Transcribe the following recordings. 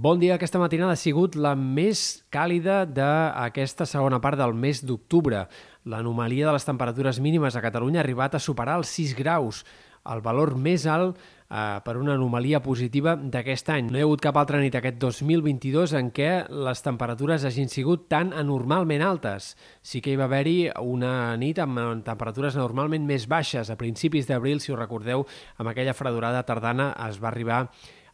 Bon dia. Aquesta matinada ha sigut la més càlida d'aquesta segona part del mes d'octubre. L'anomalia de les temperatures mínimes a Catalunya ha arribat a superar els 6 graus, el valor més alt eh, per una anomalia positiva d'aquest any. No hi ha hagut cap altra nit aquest 2022 en què les temperatures hagin sigut tan anormalment altes. Sí que hi va haver-hi una nit amb temperatures normalment més baixes. A principis d'abril, si us recordeu, amb aquella fredurada tardana es va arribar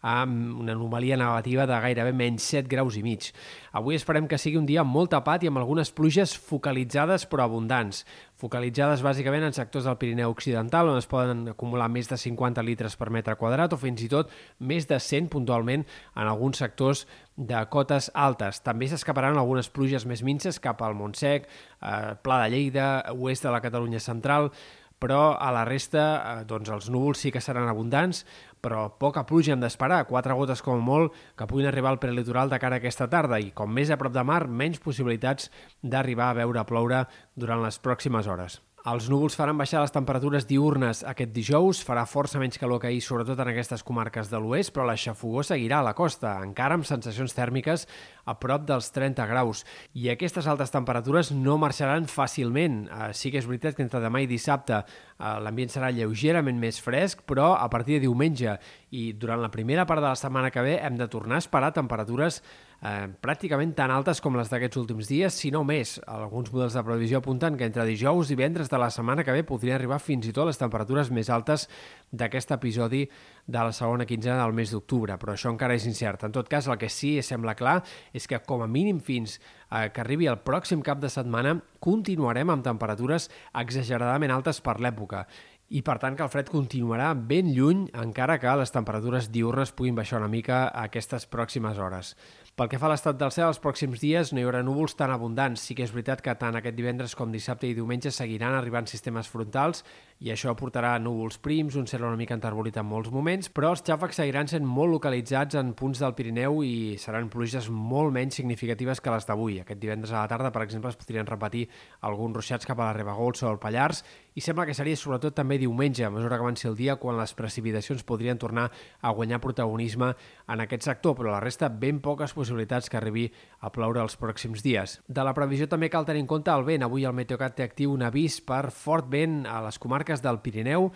amb una anomalia negativa de gairebé menys 7 graus i mig. Avui esperem que sigui un dia molt tapat i amb algunes pluges focalitzades però abundants. Focalitzades bàsicament en sectors del Pirineu Occidental, on es poden acumular més de 50 litres per metre quadrat o fins i tot més de 100 puntualment en alguns sectors de cotes altes. També s'escaparan algunes pluges més minces cap al Montsec, eh, Pla de Lleida, oest de la Catalunya central, però a la resta eh, doncs els núvols sí que seran abundants, però poca pluja hem d'esperar, quatre gotes com molt que puguin arribar al prelitoral de cara a aquesta tarda i com més a prop de mar, menys possibilitats d'arribar a veure ploure durant les pròximes hores. Els núvols faran baixar les temperatures diurnes aquest dijous, farà força menys calor que ahir, sobretot en aquestes comarques de l'oest, però la xafogó seguirà a la costa, encara amb sensacions tèrmiques a prop dels 30 graus. I aquestes altes temperatures no marxaran fàcilment. Eh, sí que és veritat que entre demà i dissabte l'ambient serà lleugerament més fresc, però a partir de diumenge i durant la primera part de la setmana que ve hem de tornar a esperar temperatures eh, pràcticament tan altes com les d'aquests últims dies, si no més. Alguns models de previsió apunten que entre dijous i divendres de la setmana que ve podrien arribar fins i tot les temperatures més altes d'aquest episodi de la segona quinzena del mes d'octubre, però això encara és incert. En tot cas, el que sí sembla clar és que com a mínim fins eh, que arribi el pròxim cap de setmana continuarem amb temperatures exageradament altes per l'època i per tant que el fred continuarà ben lluny encara que les temperatures diurnes puguin baixar una mica a aquestes pròximes hores. Pel que fa a l'estat del cel, els pròxims dies no hi haurà núvols tan abundants. Sí que és veritat que tant aquest divendres com dissabte i diumenge seguiran arribant sistemes frontals i això portarà núvols prims, un cel una mica enterbolit en molts moments, però els xàfecs seguiran sent molt localitzats en punts del Pirineu i seran pluges molt menys significatives que les d'avui. Aquest divendres a la tarda, per exemple, es podrien repetir alguns ruixats cap a la Ribagolça o el Pallars i sembla que seria sobretot també diumenge, a mesura que avanci el dia, quan les precipitacions podrien tornar a guanyar protagonisme en aquest sector, però la resta ben poques possibilitats que arribi a ploure els pròxims dies. De la previsió també cal tenir en compte el vent. Avui el Meteocat té actiu un avís per fort vent a les comarques del Pirineu,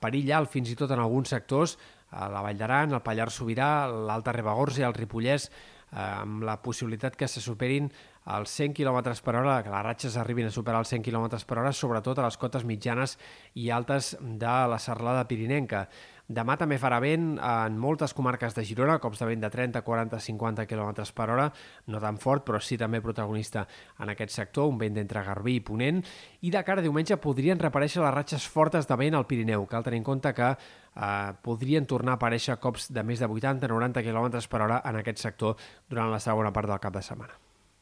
perill alt fins i tot en alguns sectors, a la Vall d'Aran, el Pallars Sobirà, l'Alta Ribagorça i el Ripollès, amb la possibilitat que se superin els 100 km per hora, que les ratxes arribin a superar els 100 km per hora, sobretot a les cotes mitjanes i altes de la serlada pirinenca. Demà també farà vent en moltes comarques de Girona, cops de vent de 30, 40, 50 km per hora, no tan fort, però sí també protagonista en aquest sector, un vent d'entre Garbí i Ponent, i de cara a diumenge podrien reaparèixer les ratxes fortes de vent al Pirineu. Cal tenir en compte que eh, podrien tornar a aparèixer cops de més de 80-90 km per hora en aquest sector durant la segona part del cap de setmana.